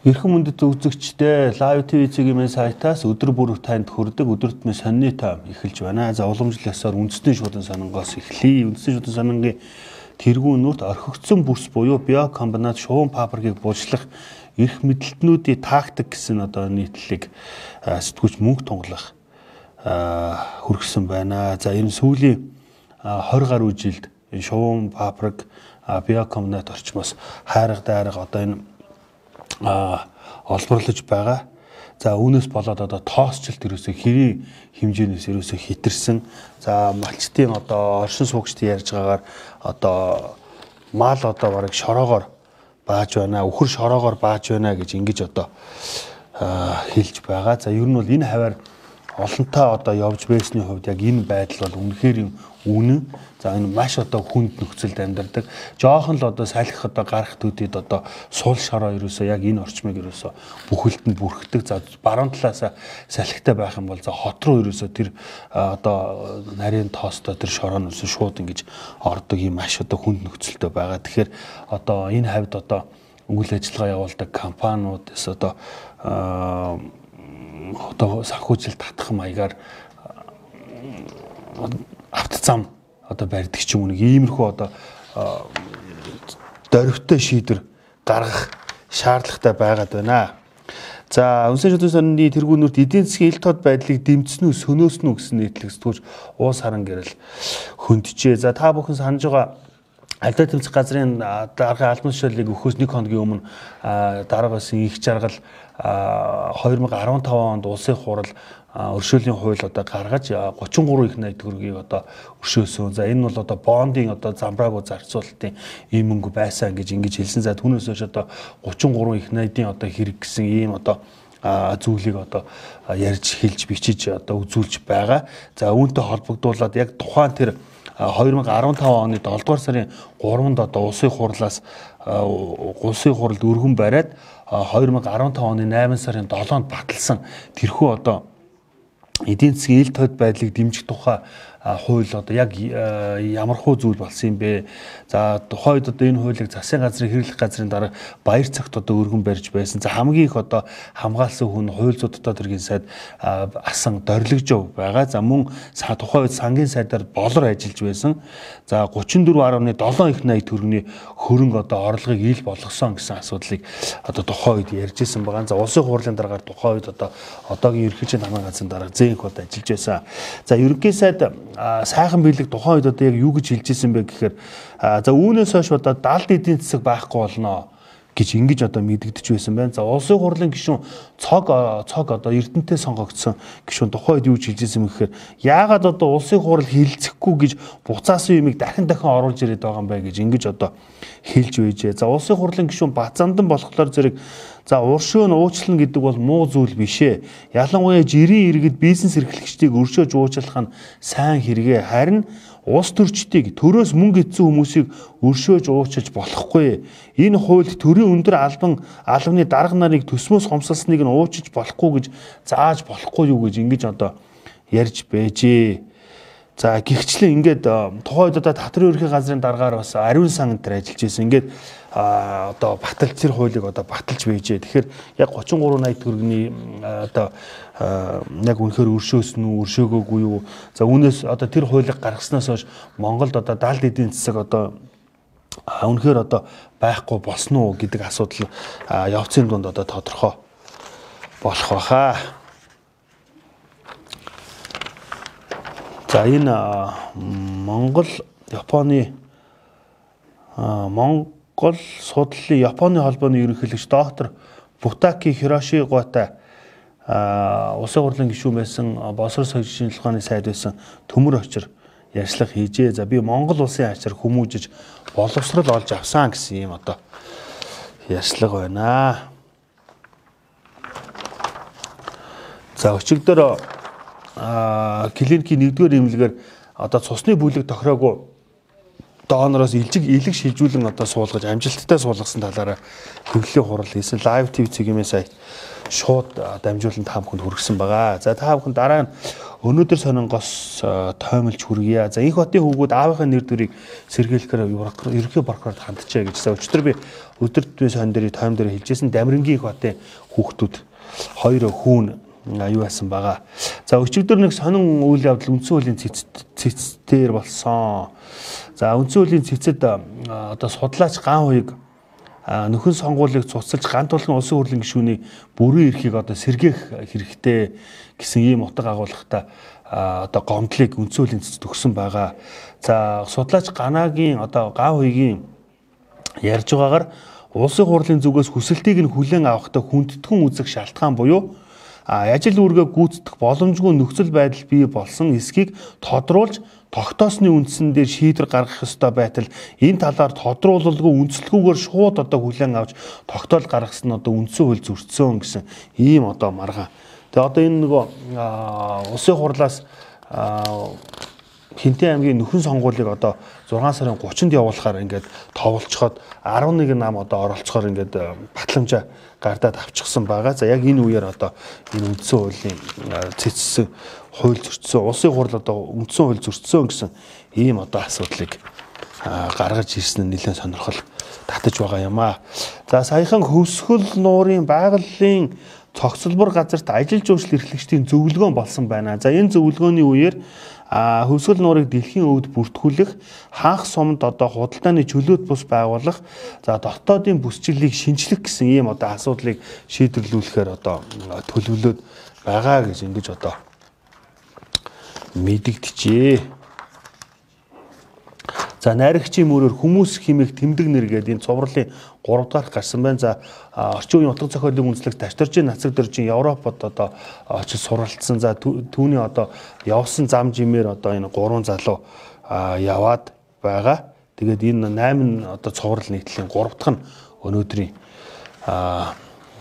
Эрхэм мөндөд үзэгчдээ Live TV цэгийн сайтаас өдөр бүр танд хүрдэг өдөртмө сонины тайм эхэлж байна. За уламжлалсаар үндэсний шуудан сонингоос эхлэе. Үндэсний шуудан сонингийн тэргүүн нүрт орхигдсон бүс буюу биокомбинат шуун паприкийг булшлах эрх мэдлэлтнүүдийн тактик гэсэн одоо нийтлэлийг сэтгүүлч мөнгө тунгалах хүргэсэн байна. За энэ сүүлийн 20 гаруй жилд шуун паприк биокомбинат орчмоос хайрга дайрга одоо энэ олборлож байгаа. За үүнээс болоод одоо тоосчлт ерөөсөө хэрийн хэмжээнээс ерөөсөө хитэрсэн. За малчтын одоо оршин суугчдын ярьж байгаагаар одоо мал одоо бараг шороогоор бааж байна. Үхэр шороогоор бааж байна гэж ингэж одоо хэлж байгаа. За ер нь бол энэ хаваар олонтаа одоо явж байсны хувьд яг энэ байдал бол үнэхээр үнэн. За энэ маш одоо хүнд нөхцөлд амьдардаг. Жохон л одоо салхих одоо гарах төдөд одоо сул шороо ерөөсөө яг энэ орчмыг ерөөсөө бүхэлд нь бүрхдэг. За баруун талаас салхитай байх юм бол за хот руу ерөөсөө тэр одоо нарийн тоостой тэр шороо нь шууд ингэж ордог юм маш одоо хүнд нөхцөлтэй байгаа. Тэгэхээр одоо энэ хавьд одоо үйл ажиллагаа явуулдаг компаниудаас одоо одоо санхүүжил татах маягаар авто зам одоо барьдаг ч юм уу нэг иймэрхүү одоо дөрвтэй шийдвэр гаргах шаардлагатай байгаад байна. За үнсэн шүтэн сонины тэргүүнүүрт эдийн засгийн ил тод байдлыг дэмжсэн үү сөнөөснө үү гэсэн нийтлэг сэтгүүлч уус харан гэрэл хөндөжээ. За та бүхэн санаж байгаа Альта тэмцэх газрын даргын албан тушаалыг өгөхөөс нэг хоногийн өмнө дараагаас их жаргал 2015 онд улсын хурал өршөөлийн хууль одоо гаргаж 33 их найд төгрөгийг одоо өршөөсөн. За энэ бол одоо бондын одоо замбраагүй зарцуулалтын ийм мөнгө байсан гэж ингэж хэлсэн. За түүнээс хойш одоо 33 их найдын одоо хэрэг гэсэн ийм одоо зүйлийг одоо ярьж хэлж бичиж одоо үзүүлж байгаа. За үүнтэй холбогдуулаад яг тухайн тэр 2015 оны 7 дугаар сарын 3-нд одоо улсын хурлаас улсын хуралд өргөн бариад 2015 оны 8 сарын 7-нд баталсан. Тэрхүү одоо эдийн засгийн ил тод байдлыг дэмжих тухай хууль одоо яг ямархуу зүйл болсон юм бэ? За тухайд одоо энэ хуулийг засгийн газрын хэрэглэх газрын дараа баяр цагт одоо өргөн барьж байсан. За хамгийн их одоо хамгаалсан хүн хууль зүйн дотоод хэргийн сайд асан дорлогжов байгаа. За мөн тухайн үед сангийн сайдаар болор ажиллаж байсан. За 34.7 их 80 төгрөгийн хөрөнгө одоо орлогыг ил болгосон гэсэн асуудлыг одоо тухайн үед ярьж исэн байгаа. За улсын хурлын дараагаар тухайн үед одоо одоогийн ерөнхийлөгчийн намын газрын дараа зээнх одоо ажиллаж байсан. За ерөнхий сайд сайхан биелэг тухайн үед одоо яг юу гэж хэлж ирсэн бэ гэхээр за үүнээс хойш одоо 70 эдийн засаг байхгүй болноо гэж ингэж одоо мэдэгдэж байсан байна. За улсын хурлын гишүүн цог цог одоо Эрдэнэтэй сонгогдсон гишүүн тухайд юу гэж хэлжсэн юм гэхээр яагаад одоо улсын хурал хилцэхгүй гэж буцаасан юмыг дахин дахин оруулж ирээд байгаа юм бэ гэж ингэж одоо хэлж байжээ. За улсын хурлын гишүүн Бацандан болохоор зэрэг За уршөө нь уучлана гэдэг бол муу зүйл биш ээ. Ялангуяа жирийн иргэд бизнес эрхлэгчдийг өршөөж уучлах нь сайн хэрэгэ. Харин улс төрчдийг төрөөс мөнгө идсэн хүмүүсийг өршөөж уучилж болохгүй. Энэ хуульд төрийн өндөр албан албаны дарга нарыг төсмөөс хомсолсныг нь уучиж болохгүй гэж зааж болохгүй юу гэж ингэж одоо ярьж байжээ. За гихчлэн ингээд тухайд одоо татрын ерхий газрын дараагаар бас ариун сан дээр ажиллаж байсан. Ингээд а одоо баталцэр хуулийг одоо баталж байжээ. Тэгэхээр яг 33 80 төгрөгийн одоо яг үнэхээр өршөөсөн үү, өршөөгөөгүй юу? За үүнээс одоо тэр хуулийг гаргаснаас хойш Монголд одоо далд эдийн засаг одоо үнэхээр одоо байхгүй болсон уу гэдэг асуудал явцын дунд одоо тодорхой болох байхаа. За энэ Монгол Японы Монгол гол судлалын Японы холбооны ерөнхийлөгч доктор Бутаки Хирошиготай улсын хурлын гишүүн байсан боловсрол соёлын шинжилгээний сайд байсан төмөр очир ярьцлага хийжээ. За би Монгол улсын ачаар хүмүүжиж боловсрол олж авсан гэсэн юм одоо ярьцлага байна. За өчигдөр клиникийн нэгдүгээр эмнэлгээр одоо цусны бүлэг тохироогүй доонороос илжиг илэг шилжүүлэн одоо суулгаж амжилттай суулгасан талаараа хөглөлийн хурал хийсэн лайв тв цэгийн сая шууд дамжуулан та бүхэнд хүргэсэн байгаа. За та бүхэн дараа нь өнөөдөр сонингоос тоомлж хүргье. За их хотын хүүгүүд аавынхаа нэр төрийг сэргийлэхээр ерөнхий прокурорд хандчихъя гэж. За өчтөр би өдөр тутмын сон дээр тойм дээр хэлжсэн Дамирингийн их хотын хүүхдүүд хоёр хүүн юу яасан байгаа. За өчигдөр нэг сонин үйл явдал үндсэн хуулийн цэцтээр болсон. За үндсэн хуулийн цэцэд одоо судлаач ган хуйг нөхөн сонгуулийг цуцалж гант болгон улсын хурлын гишүүний бүрэн эрхийг одоо сэргээх хэрэгтэй гэсэн ийм утга агуулгатай одоо гомдлыг үндсэн хуулийн цэцэд өгсөн байгаа. За судлаач ганагийн одоо ган хуйгийн ярьж байгаагаар улсын хурлын зүгээс хүсэлтийг нь хүлээн авахдаа хүндэтгэн үзэх шалтгаан буюу ажил үүргээ гүйцэтгэх боломжгүй нөхцөл байдал бий болсон эсхийг тодруулж тогтоосны үндсэн дээр шийдвэр гаргах ёстой байтал энэ талаар тодруулалгүй үндслэгүүгээр шууд одоо хүлээн авч тогтоол гаргасан одоо үндсэн хууль зөрчсөн гэсэн ийм одоо маргаан. Тэгээ одоо энэ нөгөө улсын хурлаас Хинтээ аймгийн нөхөн сонгуулийг одоо 6 сарын 30-нд явуулахаар ингээд товолцоход 11 нам одоо оролцохоор ингээд батламжаа гардаад авчихсан байгаа. За яг энэ үеэр одоо энэ үндсэн хуулийн цэцсэн хууль зөрчсөн, улсын хурл одоо үндсэн хууль зөрчсөн гэсэн ийм одоо асуудлыг гаргаж ирсэн нь нэлээд сонирхол татаж байгаа юм аа. За саяхан хөвсгөл нуурын байгалийн цогцлбор газарт ажиллаж жуулчлал эрхлэгчдийн зөвлөгөөн болсон байна. За энэ зөвлөгөөний үеэр хөвсгөл нуурыг дэлхийн өвд бүртгүүлэх хаах сумд одоо худалдааны чөлөөт бус байгуулах за дотоодын бүсчлэлийг шинжлэх гэсэн ийм одоо асуудлыг шийдвэрлүүлэхээр одоо төлөвлөд байгаа гэж ингэж одоо мэдэгдэжээ. За найрагчийн мөрөөр хүмүүс химэх тэмдэг нэр гэдэг энэ цувралын 3 дахь гарсан байна. За орчин үеийн утга зохиолын үндэслэг ташторжийн нацаг дөржийн Европод одоо очиж суралцсан. За түүний одоо явсан зам жимээр одоо энэ гурван залуу яваад байгаа. Тэгээд энэ 8 одоо цуврал нийтлийн 3 дахь нь өнөөдрийн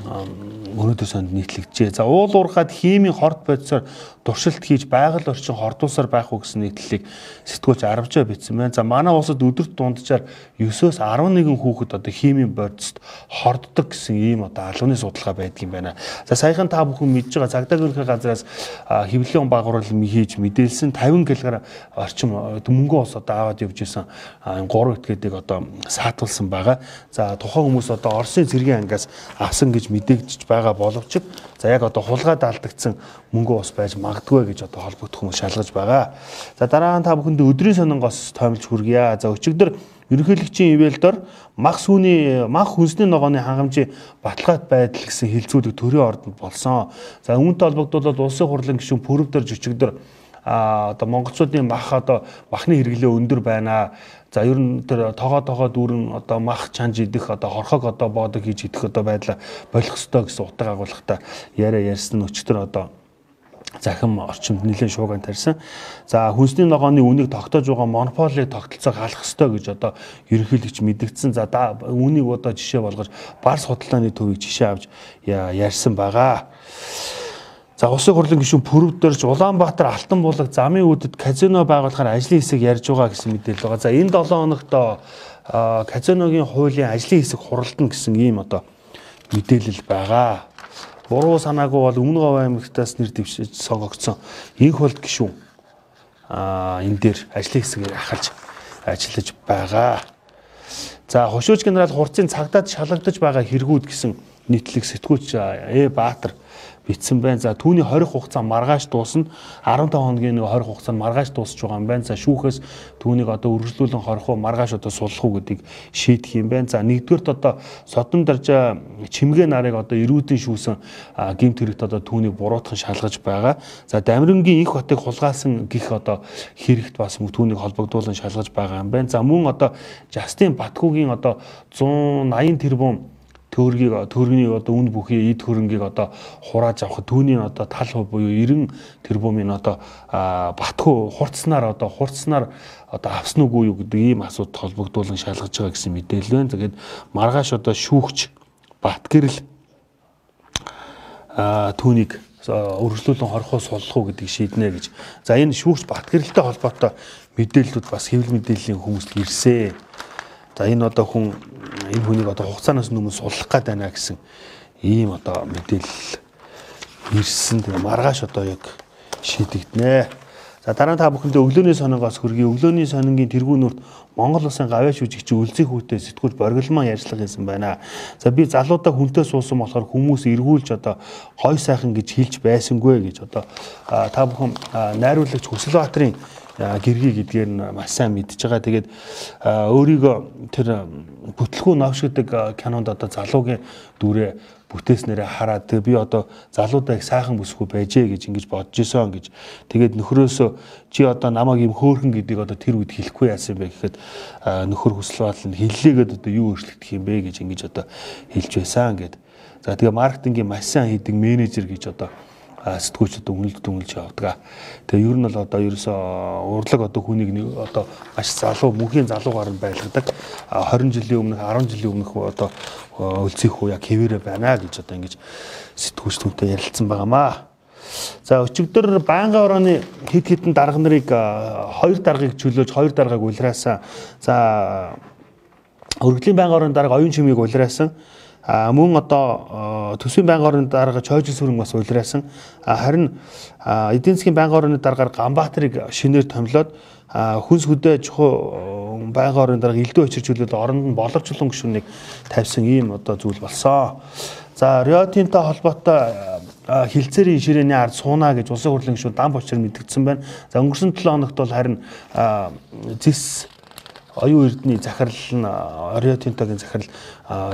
өнөөдөр санд нийтлэгджээ. За уул уурхад химийн хорт бодисоор туршилт хийж байгаль орчин хордуулсаар байх уу гэсэн нийтлэлийг сэтгүүлч арвжаа бичсэн байна. За манай улсад өдөрт дунджаар 9-өөс 11 хүүхэд одоо химийн бодист хорддог гэсэн ийм одоо алууны судалгаа байдаг юм байна. За саяхан та бүхэн мэдж байгаа цагдаа гэрхээ газраас хэвлэлийн багварал хийж мэдээлсэн 50 кг орчим мөнгө ус одоо аваад явж исэн 3 этгээдийг одоо саатуулсан байгаа. За тухайн хүмүүс одоо Оросын цэргийн ангаас авсан гэж мэдээгдэж байгаа боловч за яг одоо хулгайд алдагдсан мөнгө ус байж магадгүй гэж одоо холбогдох хүмүүс шалгаж байгаа. За дараа нь та бүхэнд өдрийн сонингоос тоомлж хүргье. За өчигдөр ерөнхийлөгчийн ивэлдор мах сүний мах хүнсний ногооны хангамжийн баталгаат байдал гэсэн хилцүүлэг төрийн ордонд болсон. За үүнтэй холбогдуулаад улсын хурлын гишүүн пүрэвдэр жичигдэр а одоо монголчуудын мах одоо махны хэрэглээ өндөр байна. За ер нь тэр тоогоо тоогоо дүүрэн одоо мах чанж идэх одоо хорхог одоо боодог хийж идэх одоо байдлаа болох ёстой гэсэн утга агуулгатай яриа ярьсан өчтөр одоо захим орчимд нэлээд шууган тарьсан. За хүнсний ногооны үнийг тогтоож байгаа монополийг тогтолцоог халах ёстой гэж одоо ерөнхийлөгч мэдгдсэн. За үүнийг одоо жишээ болгож Барс худалдааны төвийг жишээ авч ярьсан байгаа. За улсын хурлын гишүүн Пүрвдэрж Улаанбаатар Алтан булаг замын үүдэд казино байгуулахаар ажлын хэсэг ярьж байгаа гэсэн мэдээлэл байгаа. За энэ 7 хоногт казиногийн хуулийн ажлын хэсэг хуралдана гэсэн ийм одоо мэдээлэл байгаа буруу санаагүй бол өмнө говь аймагтаас нэр дэвшиж сонгогдсон инх болд гişүүн а энэ дээр ажлын хэсгээр ахалж ажиллаж байгаа. За хошууч генерал хурцын цагдаад шалгагдаж байгаа хэрэгүүд гэсэн нийтлэг сэтгүүлч Э Баатар битсэн байна. За түүний 20 хугацаа маргааш дуусна. 15 хоногийн нэг 20 хугацаа нь маргааш дуусч байгаа юм байна. За шүүхээс түүнийг одоо үргэлжлүүлэн хорих уу маргааш одоо суллах уу гэдгийг шийдэх юм байна. За нэгдүгürt одоо содон даржа чимгээ нарыг одоо эрүүдэн шүүсэн гимт хэрэгт одоо түүнийг буруутхан шалгаж байгаа. За Дамирынгийн их хотыг хулгайлсан гих одоо хэрэгт бас түүнийг холбогдуулан шалгаж байгаа юм байна. За мөн одоо Жастин Батгуугийн одоо 180 тэрбум төөргийг төөргний одоо үн бүхий эд хөрөнгийг одоо хурааж авах түүний одоо тал буюу 90 тэрбумын одоо батхуу хурцснаар одоо хурцснаар одоо авсан уугүй юу гэдэг ийм асуудал холбогдуулан шалгаж байгаа гэсэн мэдээлэл байна. Тэгээд маргааш одоо шүүгч Батгэрэл түүнийг өргөжлүүлэн хорхоо суллах уу гэдгийг шийднэ гэж. За энэ шүүгч Батгэрэлтэй холбоотой мэдээллүүд бас хэвлэл мэдээллийн хүмүүст ирсэн. За энэ одоо хүн энэ хүнийг одоо хугацаанаас өмнө суллах гээд байна гэсэн ийм одоо мэдээлэл ирсэн. Тэгээ маргааш одоо яг шийдэгдэнэ. За дараа нь та бүхэндээ өглөөний сонингоос хүргэе. Өглөөний сонингийн тэргүүнүрт Монгол улсын гавьяа шүжигч үлзий хүүтэй сэтгүүл боргилман ярьцлага хийсэн байна. За би залуудаа хүнтэй суусан болохоор хүмүүс эргүүлж одоо гой сайхан гэж хэлж байсангүй гэж одоо та бүхэн найруулагч Хүсэлбаатарын гэргий гэдгээр нь маш сайн мэдж байгаа. Тэгээд өөрийгөө тэр бүтлгүү новшгдаг кинонд одоо залуугийн дүрээ бүтээснээрээ хараад тэгээ би одоо залуудаа их сайхан бүсгүй байжээ гэж ингэж бодож исэн гэж тэгээд нөхрөөсөө чи одоо намайг юм хөөхөн гэдгийг одоо тэр үед хэлэхгүй яасан бэ гэхэд нөхөр хүсэл батал нь хэллээгээд одоо юу өөрчлөгдөх юм бэ гэж ингэж одоо хэлж байсан гэд. За тэгээ маркетингийн маш сайн хийдэг менежер гэж одоо сэтгүүлч одоо үнэлд дүнэлж явдаг. Тэгээ ер нь бол одоо ерөөсөө урлаг одоо хүнийг одоо маш залуу мөнхийн залуугаар нь байлгадаг. 20 жилийн өмнөх 10 жилийн өмнөх одоо өлцөх уу яг хэвээрээ байна гэж одоо ингэж сэтгүүлч түнтэй ярилцсан байгаамаа. За өчигдөр байнгын орооны хэд хэдэн дарга нарыг хоёр даргыг чөлөөж хоёр даргааг улираасан. За өргөдлийн байнгын орооны дарга оюун чимийг улираасан. Мөн одоо төсвийн байнгын орны дарга Чойжил сүрэн бас улирасан. Харин эдийн засгийн байнгын орны даргаар Ганбаатарыг шинээр томилоод хүнс хөдөө чухал байнгын орны дарга элдв очирчүүлээд оронд нь боловчлон гүшүүнийг тавьсан ийм одоо зүйл болсон. За Риотинтой холбоотой хилцээрийн ширээний ард сууна гэж улсын хурлын гишүүн дан бочор мэдгдсэн байна. За өнгөрсөн 7 хоногт бол харин зис оюун эрдний захирал нь Риотинтогийн захирал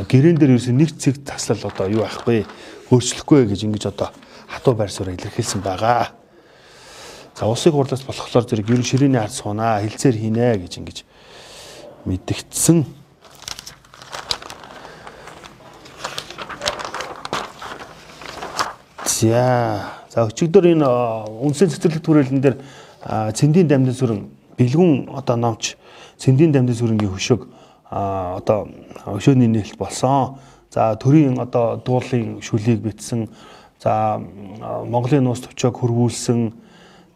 гэрэн дээр ерөөсөн нэг цэг таслал одоо юу ахгүй өөрчлөхгүй гэж ингэж одоо хатуу байр суурь илэрхийлсэн байгаа. За улсын хурлаас болохоор зэрэг ер нь ширээний ард суунаа хилцээр хийнэ гэж ингэж мэдгдсэн. За за өчигдөр энэ үндсэн цэцэрлэг төрөлн дээр цэндийн дамжин сүрэн бэлгүн одоо номч цэндийн дамжин сүрэнгийн хөшөг а одоо өшөөний нээлт болсон. За төрийн одоо дуулын шүлийг битсэн. За Монголын нуус төвчөөг хөрвүүлсэн.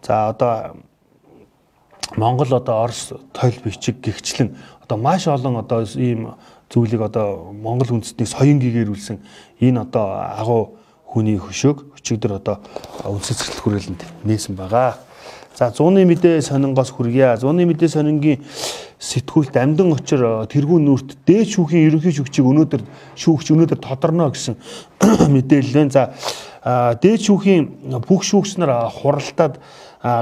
За одоо Монгол одоо Орос тойл бичиг гихчлэн одоо маш олон одоо ийм зүйлийг одоо Монгол үндэстнийг соён гэгэрүүлсэн энэ одоо агуу хүний хөшөөг өчигдөр одоо үндэс цэцэрлэг хүрээлэнд нээсэн байгаа. За 100-ны мэдээ сонингоос хүргье. 100-ны мэдээ сонингийн сэтгүүлт амдан очир тэргүүн нүрт дээд шүүхийн ерөнхий шүүгчийг өнөөдөр шүүгч өнөөдөр тодорно гэсэн мэдээлэл байна. За дээд шүүхийн бүх шүүгч нар хуралдаад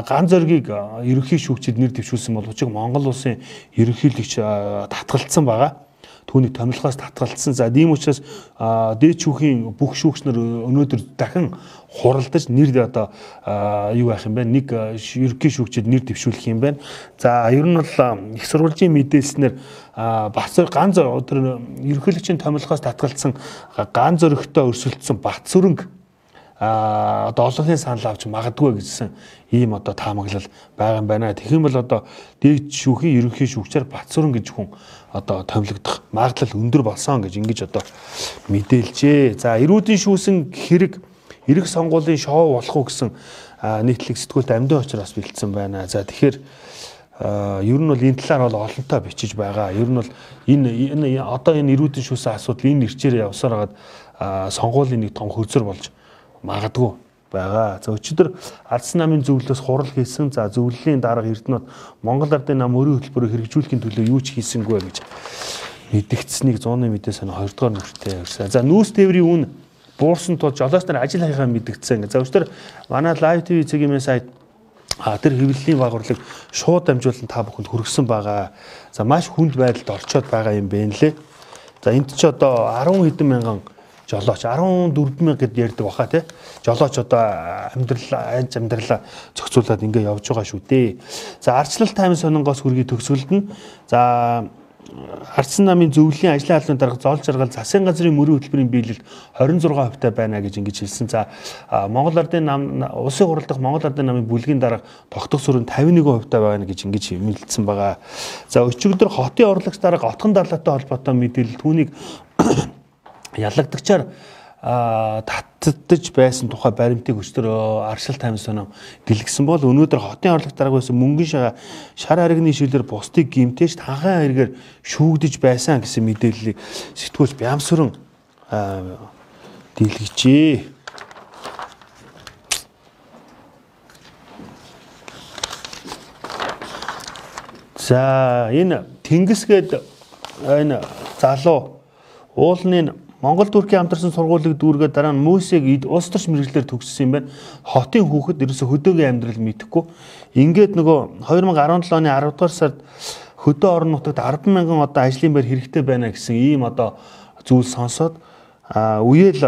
ган зоргийг ерөнхий шүүгчид нэр дэвшүүлсэн боловч Монгол улсын ерөнхийлөгч татгалцсан байгаа түүний томилгоос татгалцсан. За тийм учраас дээд шүүхийн бүх шүүгч нар өнөөдөр дахин хуралдаж нэр одоо юу байх юм бэ? Нэг ерөнхий шүүгчид нэр дэвшүүлэх юм байна. За ер нь бол их сурвалжийн мэдээлснээр бат ганц тэр ерөнхийлөгчийн томилгоос татгалцсан ган зөрөгтэй өрсөлдсөн бат сүрэнг а одоо олонхын санал авч магадгүй гэсэн ийм одоо таамаглал байгаа юм байна. Тэгэх юм бол одоо дээд шүүхийн ерөнхий шүүгчээр Батсүрэн гэж хүн одоо томилогдох магадлал өндөр болсон гэж ингэж одоо мэдээлжээ. За эрүүдийн шүүсэн хэрэг эрэг сонгуулийн шоу болох уу гэсэн нийтлэг сэтгүүлт амьдын очроос бэлдсэн байна. За тэгэхээр ер нь бол энэ талаар бол олонтоо бичиж байгаа. Ер нь бол энэ энэ одоо энэ эрүүдийн шүүсэн асуудал энэ нэрчээр явсаар хагаад сонгуулийн нэг том хөрзөр болж магадгүй байгаа. За өчигдөр ардсан намын зөвлөлөөс хурал хийсэн. За зөвлөлийн дарга Эрдэнэт Монгол Ардын нам өрийн хөтөлбөрөөр хэрэгжүүлэхийн төлөө юу ч хийсэнгүй гэж мэдгдсэнийг 100-ны мэдээ сан 2 дугаар нүртэй явсан. За нүүрс тээврийн үн буурсан тул жолооч нар ажил хайхаа мэдгдсэн. За өчигдөр манай лайв ТV цэгийн сайт А тэр хэвлэлийн байгуурлыг шууд дамжуулан та бүхэнд хүргэсэн байгаа. За маш хүнд байдалд орчоод байгаа юм бэ нэлээ. За энд ч одоо 10 хэдэн мянган жолооч 14 мянга гэд ярьдаг баха тий. Жолооч одоо амьдрал анч амьдралаа зохицуулаад ингээ явж байгаа шүү дээ. За арчлал таймын сонингоос хүргий төгсгөлд нь за Хардсан намын зөвлөлийн ажлын албаны дарга зоол жаргал засгийн газрын мөрийн хөтөлбөрийн биелэлд 26% та байна гэж ингэж хэлсэн. За Монгол Ардын нам улсын хурал дахь Монгол Ардын намын бүлгийн дарга тогтох сүрэн 51% та байна гэж ингэж мэдэлсэн байгаа. За өчигдөр хотын урлагч дарга отхон дарлаатай холбоотой мэдээлэл түүнийг ялагдагчаар татдаж байсан тухай баримтыг өчтөр аршил таймс соноо дэлгэсэн бол өнөөдөр хотын орлог дарга байсан мөнгөн шага шар харигны шилээр бусдыг гимтэж танхаа хэрэгээр шүүгдэж байсан гэсэн мэдээллийг сэтгүүлч Бямсрын дэлгэжээ. За энэ Тэнгисгээд энэ залуу уулны Монгол Туркийн хамтарсан сургуулийг дүүргээд дараа нь Мөсийг улс төрч мэрэгчлэр төгссөн юм байна. Хотын хүүхэд ерөөсө хөдөөгийн амьдрал мэдэхгүй. Ингээд нөгөө 2017 оны 10 дугаар сард хөдөө орон нутагт 10 мянган одоо ажлын байр хэрэгтэй байна гэсэн ийм одоо зүйл сонсоод үеэл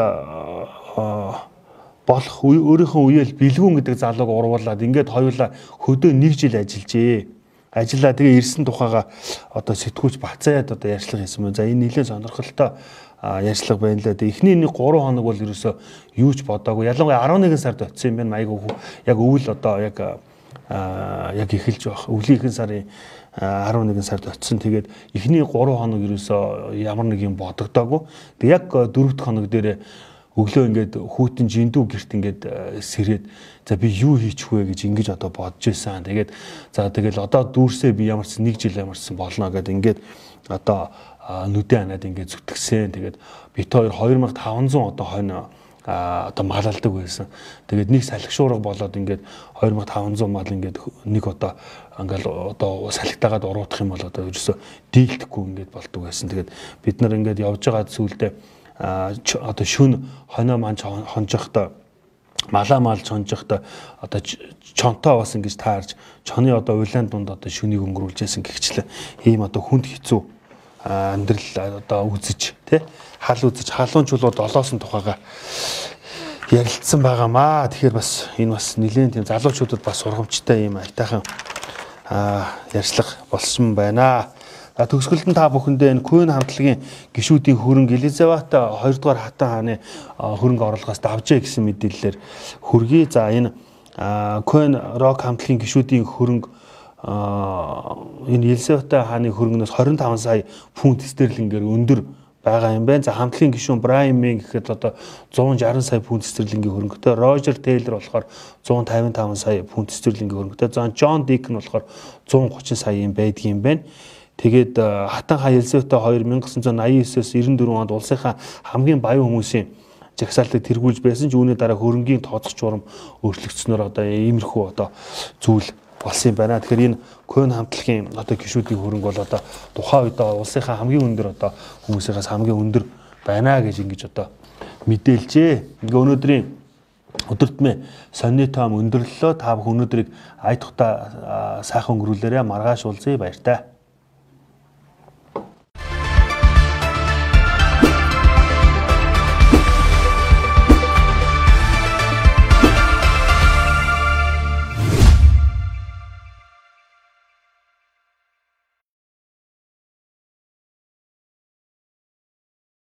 болох өөрийнхөө үеэл бэлгүүн гэдэг залууг урвуулад ингээд хоёулаа хөдөө нэг жил ажиллажээ ажиллаа тэгээ ирсэн тухайга одоо сэтгүүлч бацаад одоо ярьцлага хийсэн байна. За энэ нэлээд сонирхолтой ярьцлага байна лээ. Эхний нэг 3 хоног бол ерөөсөө юу ч бодоагүй. Ялангуяа 11 сард очсон юм байна. Майг яг өвөл одоо яг яг эхэлж байх. Өвлийн сарын 11 сард очсон. Тэгээд эхний 3 хоног ерөөсөө ямар нэг юм бодогдоогүй. Тэг яг 4 дахь хоног дээр өглөө ингээд хүүтэн жиндүү герт ингээд сэрээд за би юу хийчих вэ гэж ингэж одоо бодож байсан. Тэгээд за тэгэл одоо дүүрсээ би ямарч нэг жил ямарчсан болно гэд ингээд одоо нүдэн анаад ингээд зүтгэсэн. Тэгээд бит хоёр 2500 одоо хойно одоо малалдаг байсан. Тэгээд нэг салхишуурга болоод ингээд 2500 мал ингээд нэг одоо ингээл одоо салхитаагаад уруутах юм бол одоо ерөөсө дийлдэхгүй ингээд болдог байсан. Тэгээд бид нар ингээд явж байгаа зүйлдээ одоо шүн хоноо маань хонжохдоо малаа маалж хонжохдоо одоо чонтоо бас ингэж таарж чоны одоо улаан дунд одоо шүнийг өнгөрүүлжсэн гихчлээ ийм одоо хүнд хэцүү амьдрал одоо үзэж тий хал үзэж халуун чулуу долоосон тухайга ярилцсан байгаамаа. Тэгэхээр бас энэ бас нэлээд тийм залуучуудад бас сургамжтай юм айтайхан ярьцлага болсон байна. Төгсгөлд нь та бүхэндээ энэ Куин хамтлагийн гишүүдийн хөрөнгө Элизавет 2 дугаар хатан хааны хөрөнгө оруулгаас давжээ гэсэн мэдээллээр хөргий. За энэ Куин рок хамтлагийн гишүүдийн хөрөнгө энэ Елизавет хааны хөрөнгнөөс 25 сая фунт стерлингээр өндөр байгаа юм байна. За хамтлагийн гишүүн Брайан Мэн гэхэд одоо 160 сая фунт стерлингийн хөрөнгөтэй, Рожер Тейлор болохоор 155 сая фунт стерлингийн хөрөнгөтэй, за Джон Дикн болохоор 130 сая юм байдгийн байна. Тэгээд э, Хатан хаа Елизавета 2 1989-с 94 онд улсынхаа хамгийн баян хүмүүсийн жагсаалтыг тэргүүлж байсан ч үүний дараа хөрөнгийн тооцох журам өөрчлөгдснөөр одоо иймэрхүү одоо зүйл болсон юм байна. Тэгэхээр энэ Көн хамтлагийн одоо гişүүдийн хөрөнгө бол одоо тухайн үед улсынхаа хамгийн өндөр одоо хүмүүсээс хамгийн өндөр байна гэж ингэж одоо мэдээлжээ. Ингээ өнөөдрийн өдөртмөө сонны тоом өндөрлөлөө та бүхэн өнөөдрийг ай тухта сайхан өнгөрүүлээрэ маргааш уулзъя баяртай.